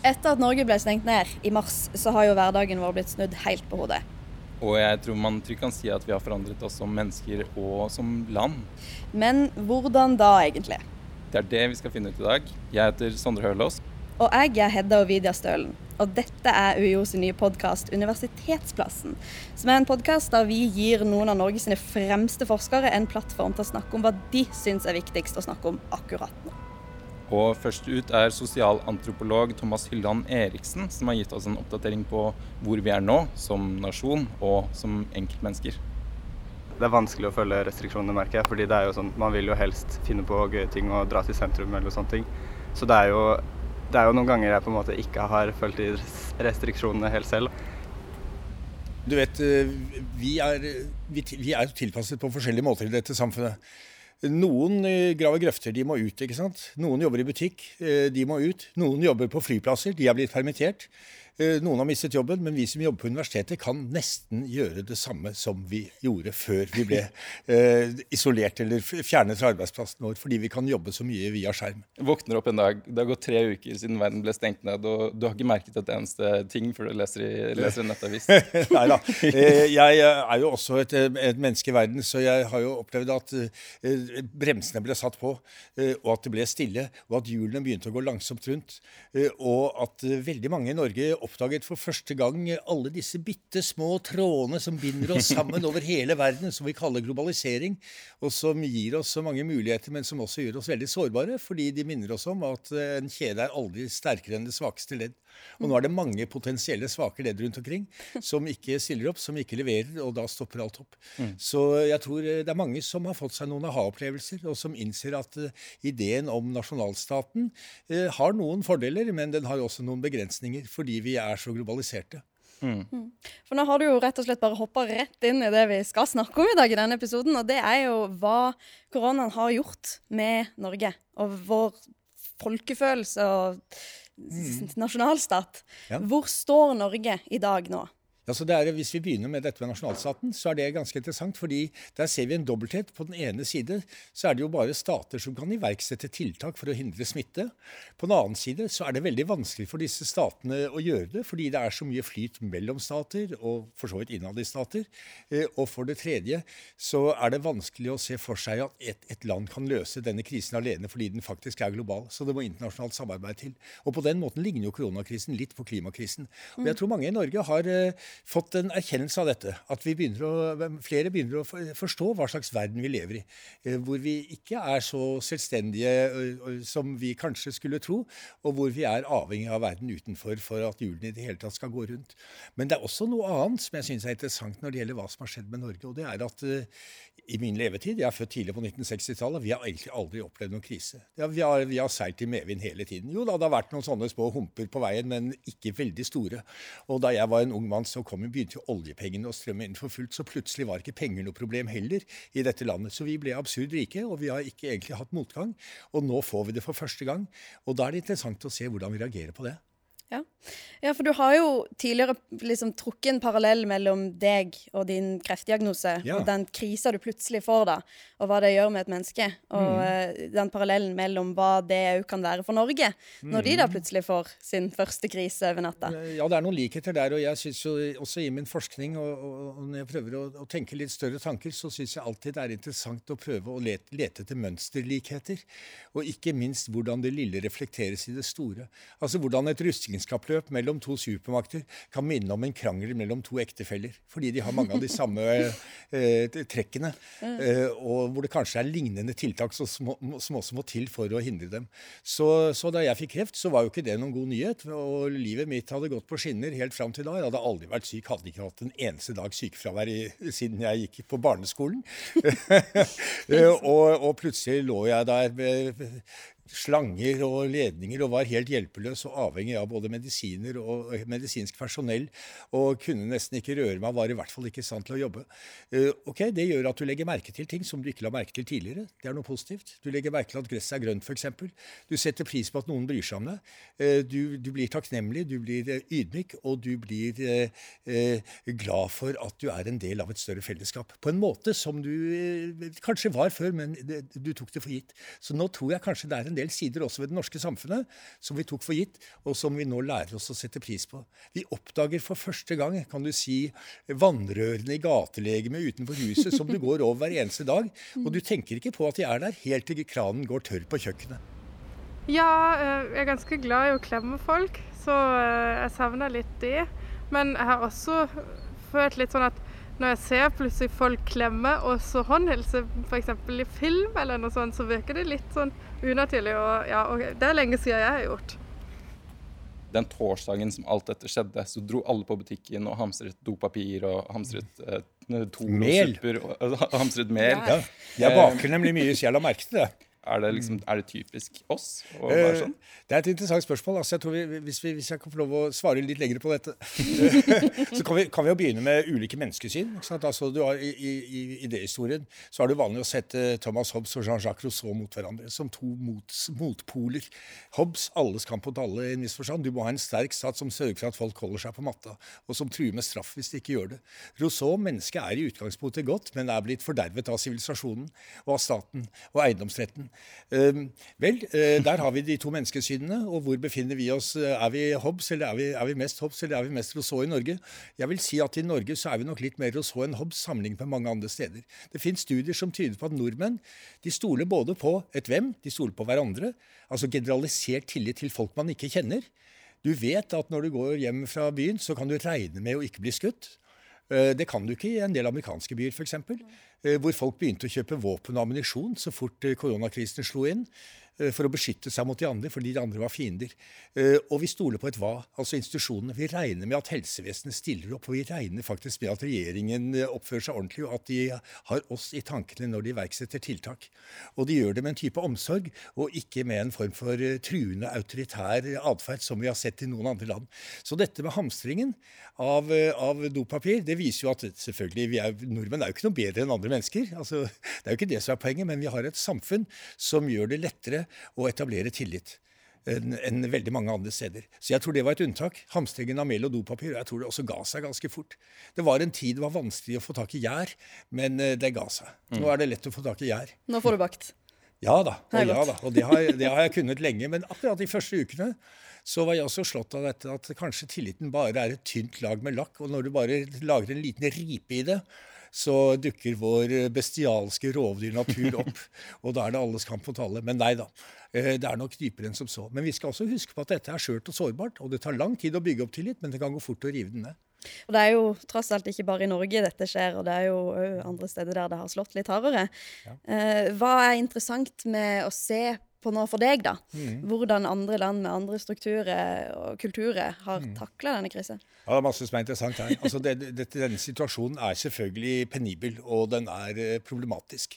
Etter at Norge ble stengt ned i mars, så har jo hverdagen vår blitt snudd helt på hodet. Og jeg tror man trygt kan si at vi har forandret oss som mennesker og som land. Men hvordan da, egentlig? Det er det vi skal finne ut i dag. Jeg heter Sondre Hølaas. Og jeg er Hedda Ovidia Stølen. Og dette er UiO sin nye podkast Universitetsplassen. Som er en podkast der vi gir noen av Norges fremste forskere en plattform til å snakke om hva de syns er viktigst å snakke om akkurat nå. Og først ut er sosialantropolog Thomas Hylland Eriksen, som har gitt oss en oppdatering på hvor vi er nå som nasjon og som enkeltmennesker. Det er vanskelig å følge restriksjonene, merker jeg. fordi det er jo sånn, man vil jo helst finne på gøye ting og dra til sentrum eller sånne ting. Så det er jo, det er jo noen ganger jeg på en måte ikke har fulgt de restriksjonene helt selv. Du vet, eh, vi er, vi er tilpasset på forskjellige måter i dette samfunnet. Noen eh, graver grøfter, de må ut. ikke sant? Noen jobber i butikk, eh, de må ut. Noen jobber på flyplasser, de har blitt permittert. Eh, noen har mistet jobben, men vi som jobber på universitetet kan nesten gjøre det samme som vi gjorde før vi ble eh, isolert eller fjernet fra arbeidsplassen vår, fordi vi kan jobbe så mye via skjerm. Våkner opp en dag, det har gått tre uker siden verden ble stengt ned, og du har ikke merket et eneste ting før du leser, i, leser en nettavis? Nei da. Eh, jeg er jo også et, et, menneske i verden, så jeg har jo opplevd at bremsene ble satt på, og at det ble stille, og at hjulene begynte å gå langsomt rundt, og at veldig mange i Norge oppdaget for første gang alle disse bitte små trådene som binder oss sammen over hele verden, som vi kaller globalisering, og som gir oss så mange muligheter, men som også gjør oss veldig sårbare, fordi de minner oss om at en kjede er aldri sterkere enn det svakeste ledd. Og nå er det mange potensielle svake ledd rundt omkring som ikke stiller opp, som ikke leverer, og da stopper alt opp. Mm. Så jeg tror det er mange som har fått seg noen aha-opplevelser, og som innser at uh, ideen om nasjonalstaten uh, har noen fordeler, men den har også noen begrensninger, fordi vi er så globaliserte. Mm. mm. For nå har du jo rett og slett bare hoppa rett inn i det vi skal snakke om i dag i denne episoden, og det er jo hva koronaen har gjort med Norge og vår folkefølelse og. Nasjonalstat. Ja. Hvor står Norge i dag nå? Altså er, hvis vi begynner med dette med nasjonalstaten, så er det ganske interessant. fordi der ser vi en dobbelthet. På den ene side så er det jo bare stater som kan iverksette tiltak for å hindre smitte. På den annen side så er det veldig vanskelig for disse statene å gjøre det, fordi det er så mye flyt mellom stater, og for så vidt innad i stater. Eh, og for det tredje så er det vanskelig å se for seg at et, et land kan løse denne krisen alene, fordi den faktisk er global. Så det må internasjonalt samarbeid til. Og på den måten ligner jo koronakrisen litt på klimakrisen. Og jeg tror mange i Norge har eh, fått en erkjennelse av dette. At begynner å, flere begynner å forstå hva slags verden vi lever i. Eh, hvor vi ikke er så selvstendige som vi kanskje skulle tro, og hvor vi er avhengig av verden utenfor for at hjulene i det hele tatt skal gå rundt. Men det er også noe annet som jeg syns er interessant når det gjelder hva som har skjedd med Norge. og det er at i min levetid, jeg er født tidlig på 1960-tallet, vi har egentlig aldri opplevd noen krise. Vi, har, vi har seilt i medvind hele tiden. Jo da, det har vært noen sånne små humper på veien, men ikke veldig store. Og da jeg var en ung mann, så kom, begynte jo oljepengene å strømme inn for fullt. Så plutselig var ikke penger noe problem heller i dette landet. Så vi ble absurd rike, og vi har ikke egentlig hatt motgang. Og nå får vi det for første gang. Og da er det interessant å se hvordan vi reagerer på det. Ja. ja. for du har jo tidligere liksom trukket en parallell mellom deg og din kreftdiagnose, ja. og den krisa du plutselig får da, og hva det gjør med et menneske. Og mm. uh, den parallellen mellom hva det òg kan være for Norge, mm. når de da mm. plutselig får sin første krise over natta. Ja, det er noen likheter der, og jeg syns jo også i min forskning, og, og når jeg prøver å, å, tenke litt større tanker, så syns jeg alltid det er interessant å prøve å lete, lete etter mønsterlikheter. Og ikke minst hvordan det lille reflekteres i det store. Altså hvordan et rustnings vitenskapsløp mellom to supermakter kan minne om en krangel mellom to ektefeller. Fordi de har mange av de samme eh, trekkene. Eh, og hvor det kanskje er lignende tiltak som, som, også må til for å hindre dem. Så, så, da jeg fikk kreft, så var jo ikke det noen god nyhet. Og livet mitt hadde gått på skinner helt fram til da. Jeg hadde aldri vært syk, hadde ikke hatt en eneste dag sykefravær i, siden jeg gikk på barneskolen. Eh, og, og, plutselig lå jeg der med slanger og ledninger og var helt hjelpeløs og avhengig av både medisiner og medisinsk personell. Og kunne nesten ikke røre meg, var i hvert fall ikke i stand til å jobbe. Uh, ok, Det gjør at du legger merke til ting som du ikke la merke til tidligere. Det er noe positivt. Du legger merke til at gresset er grønt, f.eks. Du setter pris på at noen bryr seg om deg. Uh, du, du, blir takknemlig, du blir ydmyk, og du blir glad for at du er en del av et større fellesskap. På en måte som du kanskje var før, men du tok det for gitt. Så nå tror jeg kanskje det er en del del sider også ved det norske samfunnet som vi tok for gitt, og som vi nå lærer oss å sette pris på. Vi oppdager for første gang kan du si, vannrørene i gatelegemet utenfor huset som du går over hver eneste dag. Og du tenker ikke på at de er der helt til kranen går tørr på kjøkkenet. Ja, eh, jeg er ganske glad i å klemme folk, så eh, jeg savner litt det. Men jeg har også følt litt sånn at når jeg ser plutselig folk klemme og så håndhilse, f.eks. i film eller noe sånt, så virker det litt sånn unaturlig. Og, ja, og det er lenge siden jeg har gjort. Den torsdagen som alt dette skjedde, så dro alle på butikken og hamstret dopapir og hamstret eh, Toro-supper og, og hamstret mel. Ja. Jeg baker nemlig mye, så jeg la merke til det. Er det, liksom, er det, typisk oss å være sånn? Det er et interessant spørsmål. Altså, jeg vi, hvis, vi, hvis, jeg kan få lov å svare litt lenger på dette, så kan vi, kan vi, jo begynne med ulike menneskesyn. Altså, har, i, i, I idéhistorien så er det vanlig å sette Thomas Hobbes og Jean-Jacques Rousseau mot hverandre som to mot, motpoler. Hobbes, alles kamp mot alle i en viss forstand. Du må ha en sterk stat som sørger for at folk holder seg på matta, og som truer med straff hvis de ikke gjør det. Rousseau, mennesket er i utgangspunktet godt, men er blitt fordervet av sivilisasjonen og av staten og eiendomsretten. Ehm, vel, eh, der har vi de to menneskesynene. Og hvor befinner vi oss? Er vi Hobbes, eller er vi, er vi mest Hobbes, eller er vi mest Rousseau i Norge? Jeg vil si at i Norge så er vi nok litt mer Rousseau enn Hobbes sammenlignet med mange andre steder. Det finnes studier som tyder på at nordmenn de stoler både på et hvem, de stoler på hverandre. Altså generalisert tillit til folk man ikke kjenner. Du vet at når du går hjem fra byen, så kan du regne med å ikke bli skutt. Eh, det kan du ikke i en del amerikanske byer, f.eks. Eh, hvor folk begynte å kjøpe våpen og ammunisjon så fort eh, koronakrisen slo inn. Eh, for å beskytte seg mot de andre, fordi de andre var fiender. Eh, og vi stoler på et hva, altså institusjonene. Vi regner med at helsevesenet stiller opp, og vi regner faktisk med at regjeringen eh, oppfører seg ordentlig, og at de har oss i tankene når de iverksetter tiltak. Og de gjør det med en type omsorg, og ikke med en form for truende autoritær atferd, som vi har sett i noen andre land. Så dette med hamstringen av, av dopapir, det viser jo at selvfølgelig, er, nordmenn er jo ikke noe bedre enn andre mennesker. Altså, det er jo ikke det som er poenget, men vi har et samfunn som gjør det lettere å etablere tillit enn en veldig mange andre steder. Så jeg tror det var et unntak. Hamstringen av mel og dopapir. Jeg tror det også ga seg ganske fort. Det var en tid det var vanskelig å få tak i gjær, men eh, det ga seg. Nå er det lett å få tak i gjær. Nå får du bakt. Ja da. Og, ja, da. og det, har, det har jeg kunnet lenge. Men akkurat de første ukene så var jeg også slått av dette at kanskje tilliten bare er et tynt lag med lakk. Og når du bare lager en liten ripe i det, så dukker vår bestialske rovdyrnatur opp. og da er det alles kamp mot alle. Men nei da. Eh, det er nok dypere enn som så. Men vi skal også huske på at dette er skjørt og sårbart. Og det tar lang tid å bygge opp tillit, men det kan gå fort å rive den ned. Og Det er jo tross alt ikke bare i Norge dette skjer, og det er jo andre steder der det har slått litt hardere. Ja. Eh, hva er interessant med å se på nå for deg, da. Mm. Hvordan andre land med andre strukturer og kulturer har mm. takla denne krisen. Ja, Det er masse som er interessant her. Altså, det, det, denne situasjonen er selvfølgelig penibel, og den er eh, problematisk.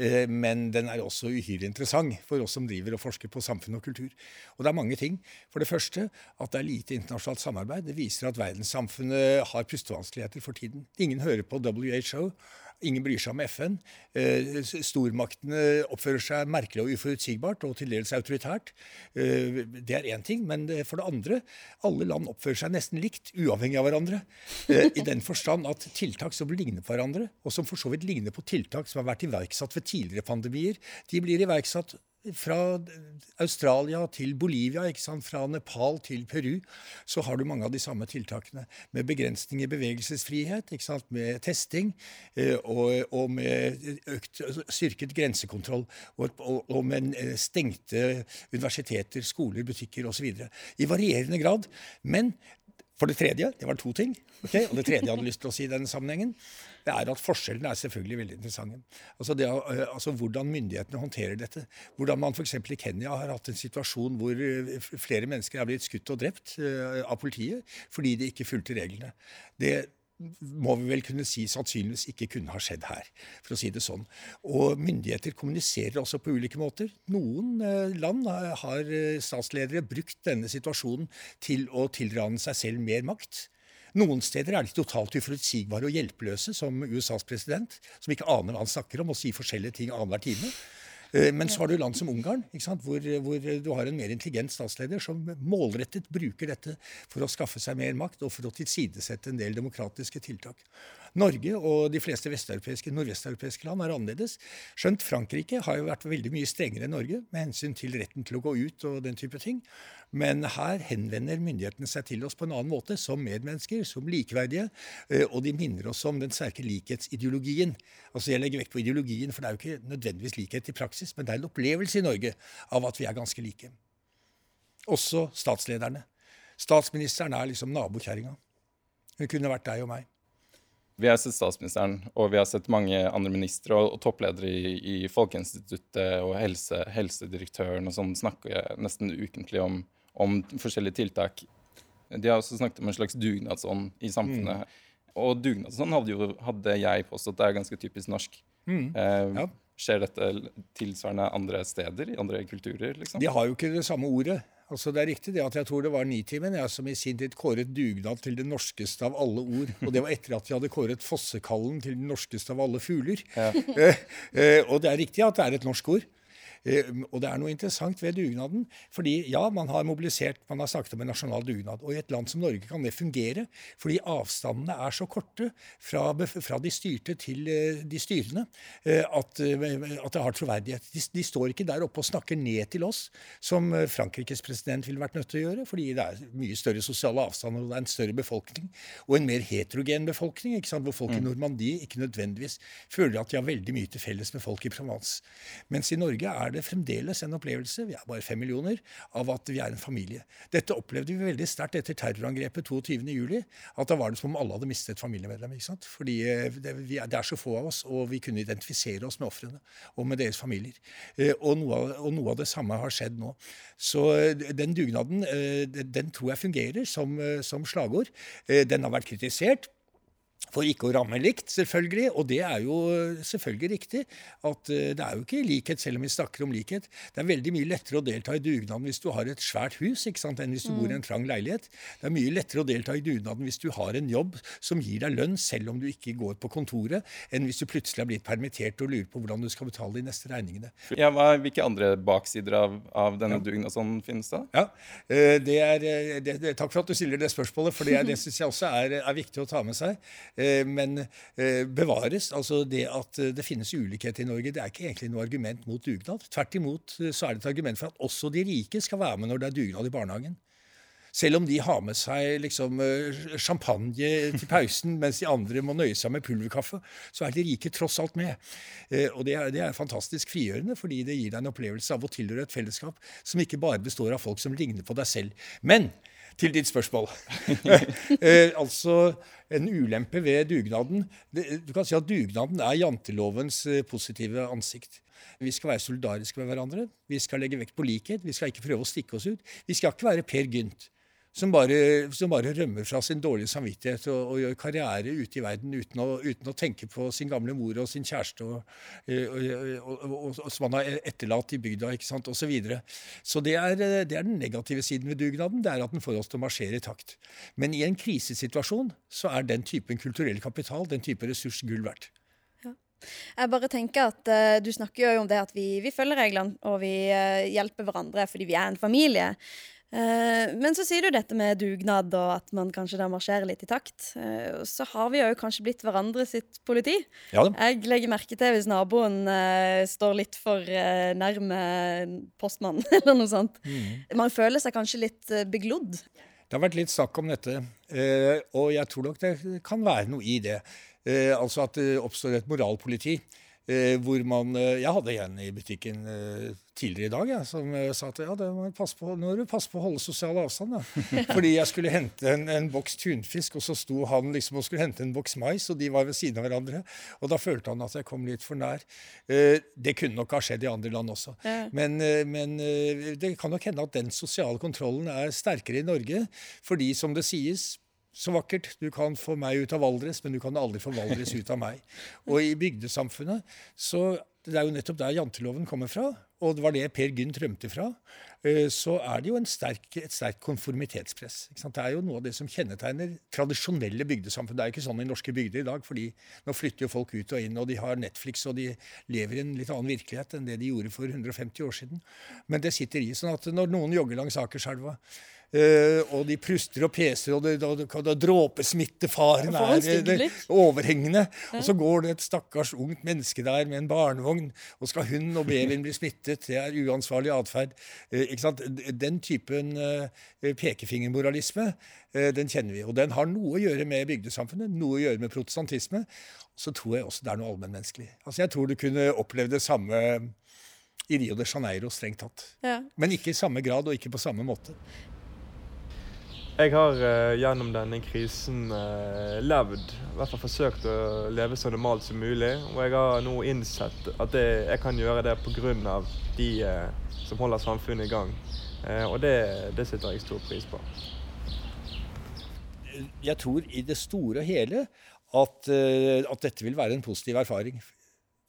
Eh, men den er også uhyre interessant for oss som driver og forsker på samfunn og kultur. Og det er mange ting. For det første at det er lite internasjonalt samarbeid. Det viser at verdenssamfunnet har pustevanskeligheter for tiden. Ingen hører på WHO. Ingen bryr seg om FN. Eh, stormaktene oppfører seg merkelig og uforutsigbart og til dels autoritært. Eh, det er én ting. Men for det andre, alle land oppfører seg nesten likt, uavhengig av hverandre. Eh, I den forstand at tiltak som ligner på hverandre, og som for så vidt ligner på tiltak som har vært iverksatt ved tidligere pandemier, de blir iverksatt fra Australia til Bolivia, fra Nepal til Peru, så har du mange av de samme tiltakene. Med begrensning i bevegelsesfrihet, med testing eh, og, og, med økt, styrket grensekontroll. Og, og, og, med eh, stengte universiteter, skoler, butikker osv. I varierende grad. Men for det tredje, det var to ting, okay? og det tredje jeg hadde lyst til å si i denne sammenhengen, det er at forskjellene er selvfølgelig veldig interessante. Altså, det, eh, altså Hvordan myndighetene håndterer dette. Hvordan man f.eks. i Kenya har hatt en situasjon hvor eh, flere mennesker er blitt skutt og drept uh, av politiet fordi de ikke fulgte reglene. Det må vi vel kunne si sannsynligvis ikke kunne ha skjedd her, for å si det sånn. Og myndigheter kommuniserer også på ulike måter. Noen eh, land har eh, statsledere brukt denne situasjonen til å tilrane seg selv mer makt. Noen steder er de totalt uforutsigbare og hjelpeløse, som USAs president, som ikke aner hva han snakker om og sier forskjellige ting annenhver time. Eh, men så har du land som Ungarn, hvor, hvor, du har en mer intelligent statsleder som målrettet bruker dette for å skaffe seg mer makt og for å tilsidesette en del demokratiske tiltak. Norge og de fleste vesteuropeiske, nordvesteuropeiske land er annerledes. Skjønt Frankrike har jo vært veldig mye strengere enn Norge med hensyn til retten til å gå ut og den type ting. Men her henvender myndighetene seg til oss på en annen måte, som medmennesker, som likeverdige. Eh, og de minner oss om den sterke likhetsideologien. Altså Jeg legger vekt på ideologien, for det er jo ikke nødvendigvis likhet i praksis, men det er en opplevelse i Norge av at vi er ganske like. Også statslederne. Statsministeren er liksom nabokjerringa. Hun kunne vært deg og meg. Vi har sett statsministeren, og vi har sett mange andre ministre og, og toppledere i, i, Folkeinstituttet og helse, helsedirektøren og sånn snakke nesten ukentlig om, om, forskjellige tiltak. De har også snakket om en slags dugnadsånd i samfunnet. Mm. Og dugnadsånd hadde, jo, hadde jeg påstått det er ganske typisk norsk. Mm. Eh, ja. Skjer dette tilsvarende andre steder, i andre kulturer? liksom? De har jo ikke det samme ordet. Altså Det er riktig det at jeg tror det var Nitimen jeg som i sin tid kåret dugnad til det norskeste av alle ord. Og det var etter at de hadde kåret fossekallen til den norskeste av alle fugler. Ja. Eh, eh, og det er riktig at det er et norsk ord. Eh, og det er noe interessant ved dugnaden. fordi ja, man har mobilisert, man har snakket om en nasjonal dugnad. Og i et land som Norge kan det fungere, fordi avstandene er så korte fra, fra de styrte til eh, de styrende eh, at, at det har troverdighet. De, de, står ikke der oppe og snakker ned til oss, som Frankrikes president ville vært nødt til å gjøre, fordi det er mye større sosiale avstander, og det er en større befolkning, og en mer heterogen befolkning, ikke sant? hvor folk i mm. Normandie ikke nødvendigvis føler at de har veldig mye til felles med folk i Provence. Mens i Norge er er det fremdeles en opplevelse vi er bare fem millioner, av at vi er en familie. Dette opplevde vi veldig sterkt etter terrorangrepet 22.07. At da var det som om alle hadde mistet et familiemedlem. ikke sant? Fordi det, det, er, det, er, så få av oss, og vi kunne identifisere oss med ofrene og med deres familier. Eh, og noe, av, og noe, av, det samme har skjedd nå. Så eh, den dugnaden den tror jeg fungerer som, som slagord. Den har vært kritisert for ikke å ramme likt, selvfølgelig. Og det er jo selvfølgelig riktig. at uh, Det er jo ikke likhet, selv om vi snakker om likhet. Det er veldig mye lettere å delta i dugnaden hvis du har et svært hus ikke sant, enn hvis du mm. bor i en trang leilighet. Det er mye lettere å delta i dugnaden hvis du har en jobb som gir deg lønn, selv om du ikke går på kontoret, enn hvis du plutselig har blitt permittert og lurer på hvordan du skal betale de neste regningene. Ja, hva, Hvilke andre baksider av, av denne ja. dugnaden finnes da? Ja, uh, det er, eh, det, det, Takk for at du stiller det spørsmålet, for det, det syns jeg også er, er viktig å ta med seg. Eh, men eh, bevares. Altså det at eh, det finnes ulikhet i Norge, det er ikke egentlig noe argument mot dugnad. Tvert imot så er det et argument for at også de rike skal være med når det er dugnad i barnehagen. Selv om de har med seg liksom, champagne til pausen, mens de andre må nøye seg med pulverkaffe, så er de rike tross alt med. Og det er, det er, fantastisk frigjørende, fordi det gir deg en opplevelse av å tilhøre et fellesskap som ikke bare består av folk som ligner på deg selv. Men til ditt spørsmål. eh, altså, en ulempe ved dugnaden det, Du kan si at dugnaden er jantelovens eh, positive ansikt. Vi skal være solidariske med hverandre. Vi skal legge vekt på likhet. Vi skal ikke prøve å stikke oss ut. Vi skal ikke være Per Gynt som bare, som bare, rømmer fra sin dårlige samvittighet og, og gjør karriere ute i verden uten å, uten å, tenke på sin gamle mor og sin kjæreste og, og, som han har etterlatt i bygda, ikke sant, osv. Så, videre. så det er, det er, den negative siden ved dugnaden. det er at den får oss til å marsjere i takt. Men i en krisesituasjon så er den typen kulturell kapital, den type ressurs, gull verdt. Jeg bare tenker at uh, Du snakker jo om det at vi, vi følger reglene og vi uh, hjelper hverandre fordi vi er en familie. Uh, men så sier du dette med dugnad og at man kanskje da marsjerer litt i takt. Uh, så har vi jo kanskje blitt hverandre sitt politi. Ja. Jeg legger merke til hvis naboen uh, står litt for nærme postmannen eller noe sånt. Mm. Man føler seg kanskje litt beglodd. Det har vært litt snakk om dette, og jeg tror nok det kan være noe i det. altså at det oppstår et moralpoliti. Eh, hvor man eh, Jeg hadde en i butikken eh, tidligere i dag ja, som sa at ja, må på, nå må du passe på å holde sosial avstand. Ja. Fordi jeg skulle hente en, en, boks tunfisk, og så sto han liksom og skulle hente en boks mais, og de var ved siden av hverandre. Og da følte han at jeg kom litt for nær. Det kunne nok ha skjedd i andre land også. Men, men det kan nok hende at den sosiale kontrollen er sterkere i Norge, fordi som det sies så vakkert. Du kan få meg ut av Valdres, men du kan aldri få Valdres ut av meg. Og i bygdesamfunnet så Det er jo nettopp der janteloven kommer fra, og det var det Per Gynt rømte fra. Eh, så er det jo sterk, et sterkt konformitetspress. Det er jo noe av det som kjennetegner tradisjonelle bygdesamfunn. Det er jo ikke sånn i norske bygder i dag, fordi nå flytter jo folk ut og inn, og de har Netflix, og de lever i en litt annen virkelighet enn det de gjorde for 150 år siden. Men det sitter i. sånn at når noen jogger langs Akerselva Uh, og de pruster og peser, og, det, og, og, og dråpesmittefaren er det, overhengende. Ja. Og så går det et stakkars ungt menneske der med en barnevogn, og skal hun og babyen bli smittet? Det er uansvarlig atferd. Uh, den typen uh, pekefingermoralisme, den kjenner vi. Og den har noe å gjøre med bygdesamfunnet, noe å gjøre med protestantisme. Så tror jeg også det er noe allmennmenneskelig. Altså, jeg tror du kunne opplevd det samme i Rio de Janeiro, strengt tatt. Ja. Men ikke i samme grad og ikke på samme måte. Jeg har uh, gjennom denne krisen uh, levd, i hvert fall forsøkt å leve så normalt som mulig. Og jeg har nå innsett at det, jeg kan gjøre det pga. de uh, som holder samfunnet i gang. og det, det setter jeg stor pris på. Jeg tror i det store og hele at, at dette vil være en positiv erfaring.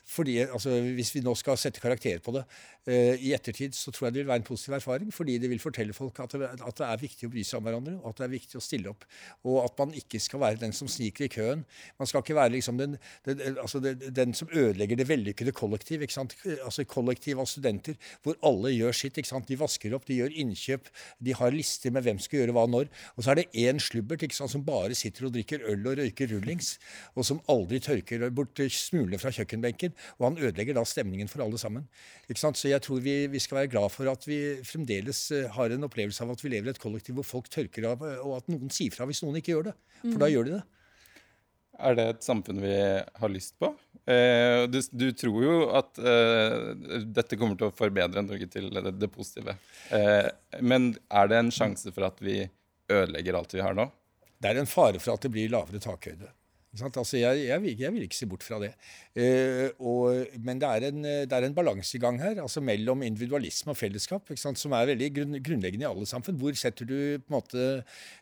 Fordi, altså, Hvis vi nå skal sette karakter på det i ettertid, så tror jeg det vil være en positiv erfaring. Fordi det vil fortelle folk at det, at det, er viktig å bry seg om hverandre, og at det er viktig å stille opp. Og at man ikke skal være den som sniker i køen. Man skal ikke være liksom den, den, altså den som ødelegger det vellykkede kollektiv. ikke sant? Altså Kollektiv av studenter hvor alle gjør sitt. ikke sant? De vasker opp, de gjør innkjøp, de har lister med hvem skal gjøre hva når. Og så er det én slubbert ikke sant, som bare sitter og drikker øl og røyker rullings, og som aldri tørker bort smulene fra kjøkkenbenken. Og han ødelegger da stemningen for alle sammen. ikke sant? Så jeg tror vi, vi, skal være glad for at vi fremdeles eh, har en opplevelse av at vi lever i et kollektiv hvor folk tørker av, og at noen sier fra hvis noen ikke gjør det. For mm. da gjør de det. Er det et samfunn vi har lyst på? Eh, du, du, tror jo at eh, dette kommer til å forbedre Norge til det, det positive. Eh, men er det en sjanse for at vi ødelegger alt vi har nå? Det er en fare for at det blir lavere takhøyde. Altså, jeg, jeg, vil, jeg, vil, ikke se bort fra det. Eh, og, men det er en, en balansegang her altså mellom individualisme og fellesskap, som er veldig grunn, grunnleggende i alle samfunn. Hvor du måte,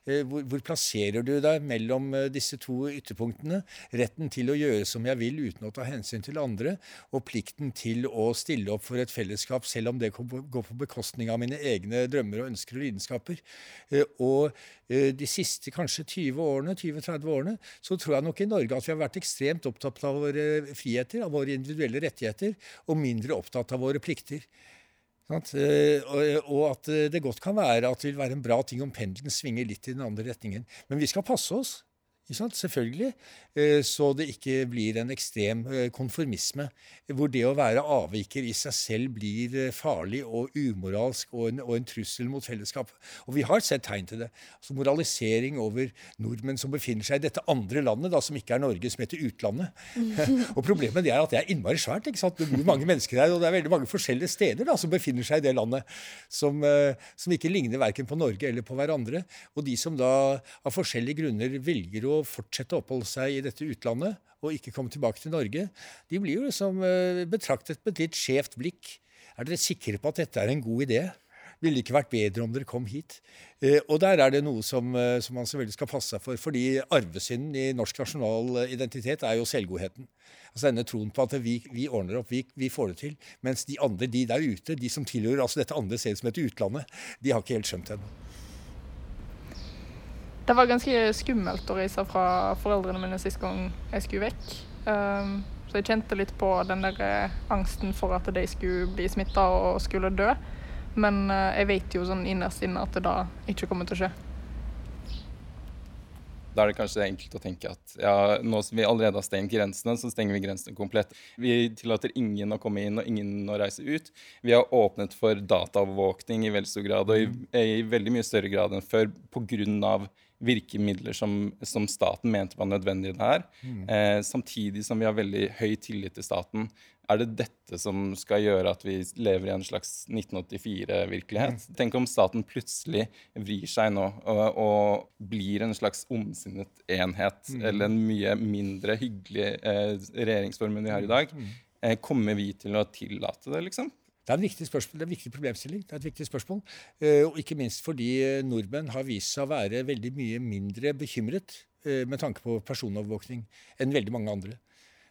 eh, hvor, hvor, plasserer du deg mellom eh, disse to ytterpunktene? Retten til å gjøre som jeg vil uten å ta hensyn til andre, og plikten til å stille opp for et fellesskap selv om det går på bekostning av mine egne drømmer og ønsker og lidenskaper. Eh, og eh, de siste kanskje 20 årene, 20-30 årene så tror jeg nok i Norge at vi har vært ekstremt opptatt av våre friheter, av våre individuelle rettigheter, og mindre opptatt av våre plikter. Eh, og at det godt kan være at det vil være en bra ting om pendelen svinger litt i den andre retningen. Men vi skal passe oss. Selvfølgelig. Eh, så det ikke blir en ekstrem eh, konformisme, hvor det å være avviker i seg selv blir eh, farlig og umoralsk og en, og en trussel mot fellesskapet. Og vi har sett tegn til det. Altså Moralisering over nordmenn som befinner seg i dette andre landet, da, som ikke er Norge, som heter utlandet. og Problemet er at det er innmari svært. ikke sant? Det bor mange mennesker her, og det er veldig mange forskjellige steder da, som befinner seg i det landet, som, som ikke ligner verken på Norge eller på hverandre. Og de som da av forskjellige grunner velger å fortsette å oppholde seg i dette utlandet og ikke komme tilbake til Norge, de blir jo liksom eh, betraktet med et litt skjevt blikk. Er dere sikre på at dette er en god idé? Ville det ikke vært bedre om dere kom hit? Eh, og der er det noe som, eh, som, man selvfølgelig skal passe seg for. Fordi arvesynden i norsk nasjonal identitet er jo selvgodheten. Altså denne troen på at vi, vi ordner opp, vi, vi, får det til. Mens de andre, de der ute, de som tilhører altså dette andre stedet som heter utlandet, de har ikke helt skjønt det ennå. Det var ganske skummelt å reise fra foreldrene mine sist gang jeg skulle vekk. Um, så jeg kjente litt på den der eh, angsten for at de skulle bli smitta og skulle dø. Men uh, jeg vet jo sånn innerst inne at det da ikke kommer til å skje. Da er det kanskje enkelt å tenke at ja, nå som vi allerede har stengt grensene, så stenger vi grensene komplett. Vi tillater ingen å komme inn og ingen å reise ut. Vi har åpnet for dataovervåkning i veldig stor grad, og i, i veldig mye større grad enn før pga virkemidler som, som, staten mente var nødvendige der. Mm. Eh, samtidig som vi har veldig høy tillit til staten. Er det dette som skal gjøre at vi lever i en slags 1984-virkelighet? Mm. Tenk om staten plutselig vrir seg nå og, og blir en slags ondsinnet enhet, mm. eller en mye mindre hyggelig eh, regjeringsform enn vi har i dag. Mm. Eh, kommer vi til å tillate det, liksom? Det er en viktig spørsmål, det er en viktig problemstilling. det er et viktig spørsmål. Eh, og ikke minst fordi eh, nordmenn har vist seg å være veldig mye mindre bekymret eh, med tanke på personovervåkning enn veldig mange andre.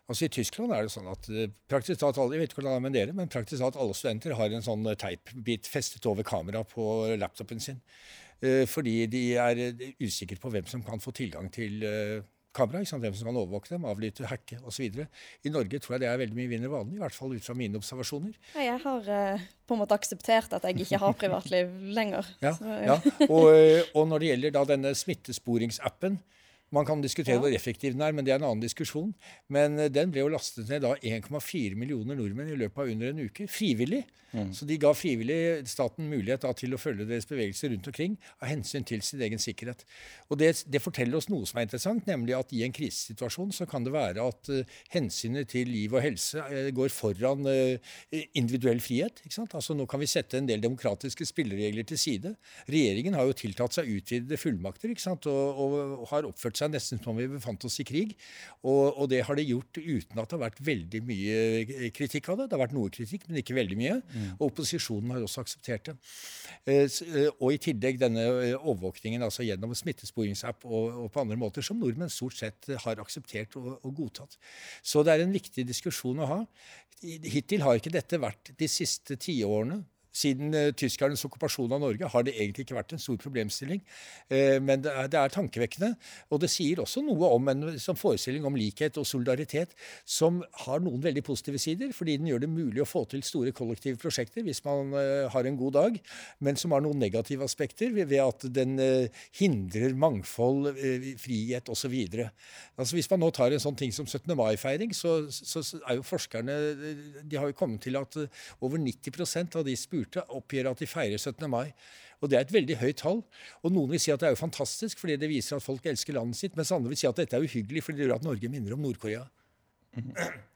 Altså I Tyskland er det sånn at praktisk talt alle jeg vet ikke hvordan med dere, men praktisk talt alle studenter har en sånn teipbit festet over kamera på laptopen sin. Fordi de er usikre på hvem som kan få tilgang til kamera. Hvem som kan overvåke dem, avlytte, hacke osv. I Norge tror jeg det er veldig mye mindre vanlig, i hvert fall ut fra mine observasjoner. Jeg har uh, på en måte akseptert at jeg ikke har privatliv lenger. Ja, ja. ja. Og, eh, og, når det gjelder da denne smittesporingsappen, man kan diskutere ja. hvor effektiv den er, men det er en annen diskusjon. Men eh, den ble jo lastet ned da 1,4 millioner nordmenn i løpet av under en uke. Frivillig. Mm. Så de ga frivillig staten mulighet da, til å følge deres bevegelser rundt omkring av hensyn til sin egen sikkerhet. Og det, det, forteller oss noe som er interessant, nemlig at i en krisesituasjon så kan det være at uh, hensynet til liv og helse uh, går foran uh, individuell frihet. ikke sant? Altså Nå kan vi sette en del demokratiske spilleregler til side. Regjeringen har jo tiltatt seg utvidede fullmakter ikke sant? Og, og, og har oppført seg nesten som om vi befant oss i krig. Og, og, det har de gjort uten at det har vært veldig mye kritikk av det. Det har vært noe kritikk, men ikke veldig mye. Mm. Og opposisjonen har også akseptert det. Eh, eh, og i tillegg denne eh, overvåkningen altså gjennom smittesporingsapp og, og på andre måter, som nordmenn stort sett har akseptert og, og godtatt. Så det er en viktig diskusjon å ha. Hittil har ikke dette vært de siste tiårene siden uh, tyskernes okkupasjon av Norge har det egentlig ikke vært en stor problemstilling. Uh, men det er, tankevekkende. Og det sier også noe om en forestilling om likhet og solidaritet som har noen veldig positive sider, fordi den gjør det mulig å få til store kollektive prosjekter hvis man uh, har en god dag, men som har noen negative aspekter ved, at den hindrer mangfold, frihet osv. Altså, hvis man nå tar en sånn ting som 17. mai-feiring, så, så, er jo forskerne de har jo kommet til at over 90% av de spurte spurte, oppgir at de feirer 17. mai. Og Det er et veldig høyt tall. Og Noen vil si at det er jo fantastisk fordi det viser at folk elsker landet sitt, mens andre vil si at dette er uhyggelig fordi det gjør at Norge minner om Nord-Korea. Mm.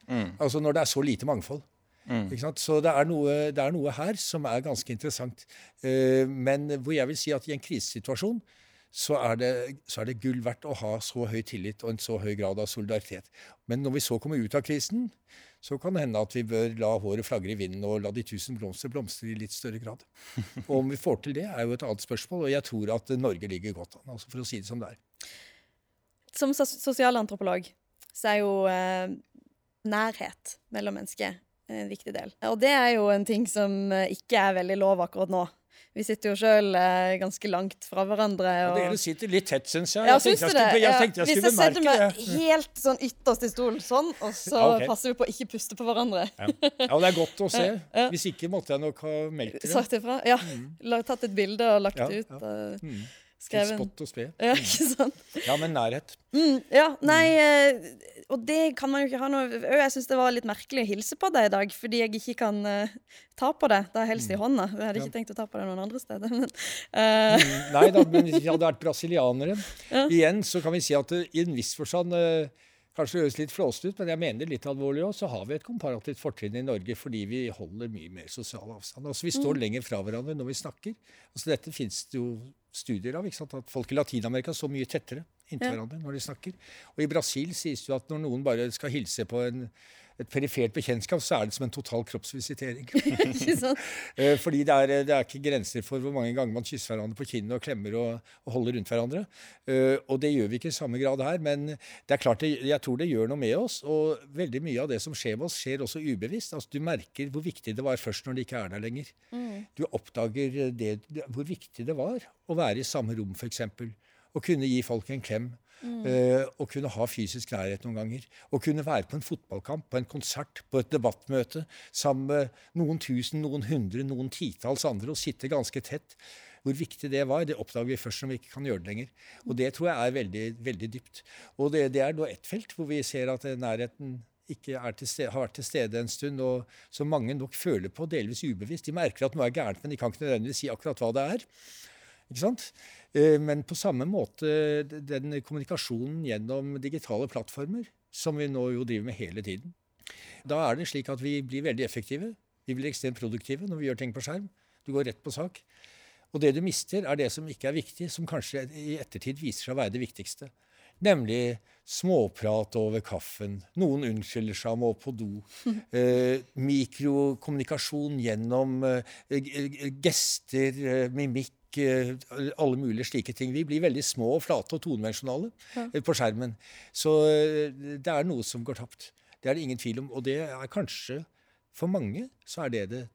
Mm. Altså når det er så lite mangfold. Mm. Så det er, noe, det er, noe, her som er ganske interessant. Uh, men hvor jeg vil si at i en krisesituasjon så er, det, så er, det, gull verdt å ha så høy tillit og en så høy grad av solidaritet. Men når vi så kommer ut av krisen, så kan det hende at vi bør la håret flagre i vinden og la de tusen blomster blomstre i litt større grad. Og om vi får til det, er jo et annet spørsmål, og jeg tror at Norge ligger godt an, altså for å si det som det er. Som sosialantropolog så er jo eh, nærhet mellom mennesker en viktig del. Og det er jo en ting som eh, ikke er veldig lov akkurat nå. Vi sitter jo sjøl eh, ganske langt fra hverandre. Og... Ja, Dere sitter litt tett, syns jeg. Ja, jeg synes jeg, det? Jeg, jeg, jeg Hvis jeg setter meg helt sånn ytterst i stolen sånn, og så okay. passer vi på å ikke puste på hverandre. Ja. ja, det er godt å se. Hvis ikke måtte jeg nok ha meldt det. Sagt ifra. Ja. Mm. Tatt et bilde og lagt det ut. Og... mm. Skrevet. Spott og spe. Ja, ikke sant? Ja, men nærhet. Mm, ja, nei uh, Og det kan man jo ikke ha noe Jeg syns det var litt merkelig å hilse på deg i dag, fordi jeg ikke kan uh, ta på det. Da helst i mm. hånda. Jeg hadde ikke ja. tenkt å ta på det noen andre steder. Men, uh. nei da, men hvis vi hadde vært brasilianere ja. Igjen så kan vi si at i en viss forstand Kanskje høres litt flåsete ut, men jeg mener litt alvorlig òg. Så har vi et komparativt fortrinn i Norge fordi vi holder mye mer sosial avstand. Altså Vi står mm. lenger fra hverandre når vi snakker. Altså Dette fins det jo studier av. ikke sant? At folk i Latin-Amerika står mye tettere inntil ja. hverandre når de snakker. Og i Brasil sies det jo at når noen bare skal hilse på en et perifert bekjentskap, så er det som en total kroppsvisitering. Eh, fordi det er, det er, ikke grenser for hvor mange ganger man kysser hverandre på kinnet og klemmer og, og, holder rundt hverandre. Eh, og det gjør vi ikke i samme grad her, men det er klart det, jeg tror det gjør noe med oss. Og veldig mye av det som skjer med oss, skjer også ubevisst. Altså, du merker hvor viktig det var først når det ikke er der lenger. Mm. Du oppdager det, hvor viktig det var å være i samme rom, f.eks. Å kunne gi folk en klem Mm. Uh, å kunne ha fysisk nærhet noen ganger. Å kunne være på en fotballkamp, på en konsert, på et debattmøte sammen med noen tusen, noen hundre, noen titalls andre og sitte ganske tett. Hvor viktig det var, det oppdager vi først når vi ikke kan gjøre det lenger. Og det tror jeg er veldig, veldig dypt. Og det, det er da ett felt hvor vi ser at nærheten ikke stede, har vært til stede en stund, og som mange nok føler på delvis ubevisst. De merker at noe er gærent, men de kan ikke nødvendigvis si akkurat hva det er. Ikke sant? Eh, men på samme måte den kommunikasjonen gjennom digitale plattformer, som vi nå jo driver med hele tiden. Da er det slik at vi blir veldig effektive. Vi blir ekstremt produktive når vi gjør ting på skjerm. Du går rett på sak. Og det du mister, er det som ikke er viktig, som kanskje i ettertid viser seg å være det viktigste. Nemlig småprat over kaffen. Noen unnskylder seg om å på do. Eh, mikrokommunikasjon gjennom eh, gester, eh, mimikk alle mulige slike ting. Vi blir veldig små og flate og todimensjonale ja. Eh, på skjermen. Så eh, det er noe som går tapt. Det er det ingen tvil om. Og det er kanskje For mange så er det det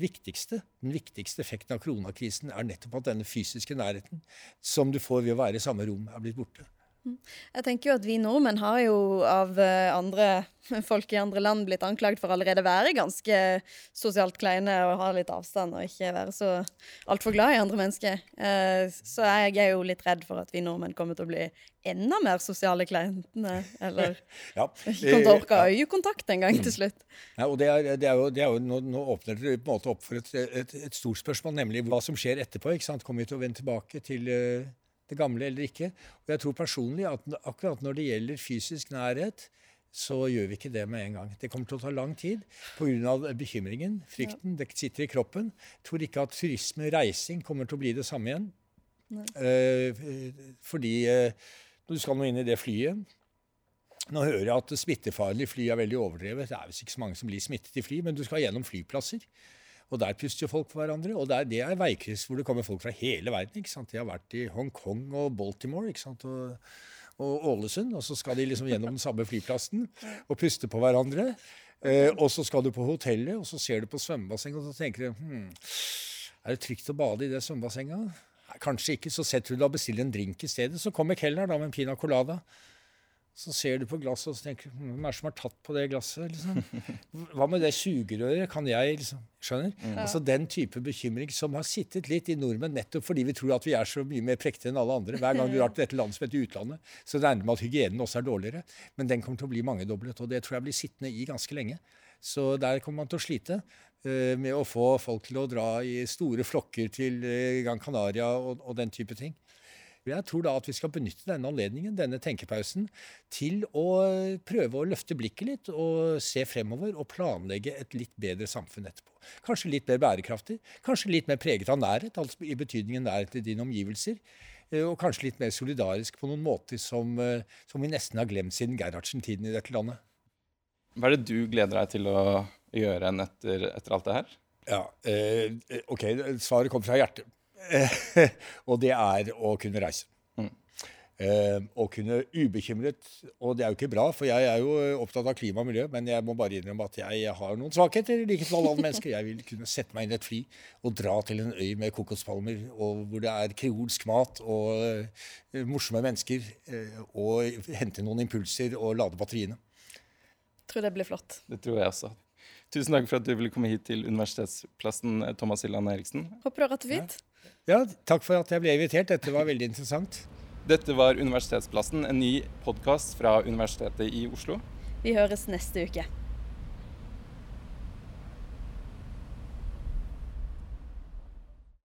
viktigste. Den viktigste effekten av koronakrisen er nettopp at denne fysiske nærheten som du får ved å være i samme rom, er blitt borte. Jeg tenker jo at vi nordmenn har jo av eh, andre folk i andre land blitt anklagd for allerede å være ganske sosialt kleine og ha litt avstand og ikke være så altfor glad i andre mennesker. Eh, så jeg er jo litt redd for at vi nordmenn kommer til å bli enda mer sosiale kleintene. Eller ja. ikke kommer til å orke øyekontakt en gang til slutt. Ja, og det er, det er jo, det er jo nå, nå, åpner dere på en måte opp for et, et, et, stort spørsmål, nemlig hva som skjer etterpå. ikke sant? Kommer vi til å vende tilbake til uh, det gamle eller ikke. Og jeg tror personlig at akkurat når det gjelder fysisk nærhet, så gjør vi ikke det med en gang. Det kommer til å ta lang tid pga. bekymringen, frykten. Det sitter i kroppen. Jeg tror ikke at turisme, reising, kommer til å bli det samme igjen. Eh, fordi eh, når du skal nå inn i det flyet Nå hører jeg at smittefaren i fly er veldig overdrevet. Det er visst ikke så mange som blir smittet i fly, men du skal gjennom flyplasser. Og der puster jo folk på hverandre. Og der, det er veikryss hvor det kommer folk fra hele verden. ikke sant? De har vært i Hongkong og Baltimore ikke sant? Og, og Ålesund. Og så skal de liksom gjennom den samme flyplassen og puste på hverandre. Eh, og så skal du på hotellet, og så ser du på svømmebassenget, og så tenker du hm, Er det trygt å bade i det svømmebassenget? Kanskje ikke. Så setter du deg og bestiller en drink i stedet. Så kommer kelneren med en pina colada. Så ser du på glasset og så tenker hvem er det som har tatt på det glasset? Liksom? Hva med det sugerøret? Kan jeg liksom Skjønner? Mm. Altså Den type bekymring som har sittet litt i nordmenn nettopp fordi vi tror at vi er så mye mer prektige enn alle andre. Hver gang du drar til dette landet som heter utlandet, så regner du med at hygienen også er dårligere. Men den kommer til å bli mangedoblet, og det tror jeg blir sittende i ganske lenge. Så der kommer man til å slite uh, med å få folk til å dra i store flokker til uh, Gran Canaria og, og den type ting. Jeg tror da at vi skal benytte denne anledningen, denne tenkepausen, til å prøve å løfte blikket litt og se fremover og planlegge et litt bedre samfunn etterpå. Kanskje litt mer bærekraftig, kanskje litt mer preget av nærhet, altså i betydningen nærhet til dine omgivelser. Eh, og kanskje litt mer solidarisk på noen måter som, eh, som vi nesten har glemt siden Gerhardsen-tiden i dette landet. Hva er det du gleder deg til å gjøre etter, etter alt det her? Ja, eh, ok, Svaret kommer fra hjertet. Og det er å kunne reise. Mm. Eh, å kunne ubekymret Og det er jo ikke bra, for jeg er jo opptatt av klima og miljø, men jeg må bare innrømme at jeg har noen svakheter, i likhet med alle andre mennesker. Jeg vil kunne sette meg inn i et fly og dra til en øy med kokospalmer, og hvor det er kreolsk mat og uh, morsomme mennesker, uh, og hente noen impulser og lade batteriene. Jeg tror det blir flott. Det tror jeg også. Tusen takk for at du ville komme hit til Universitetsplassen, Thomas Hilland Eriksen. Håper du har hatt det fint. Ja. Ja, takk for at jeg ble invitert. Dette var veldig interessant. Dette var Universitetsplassen, en ny podkast fra Universitetet i Oslo. Vi høres neste uke.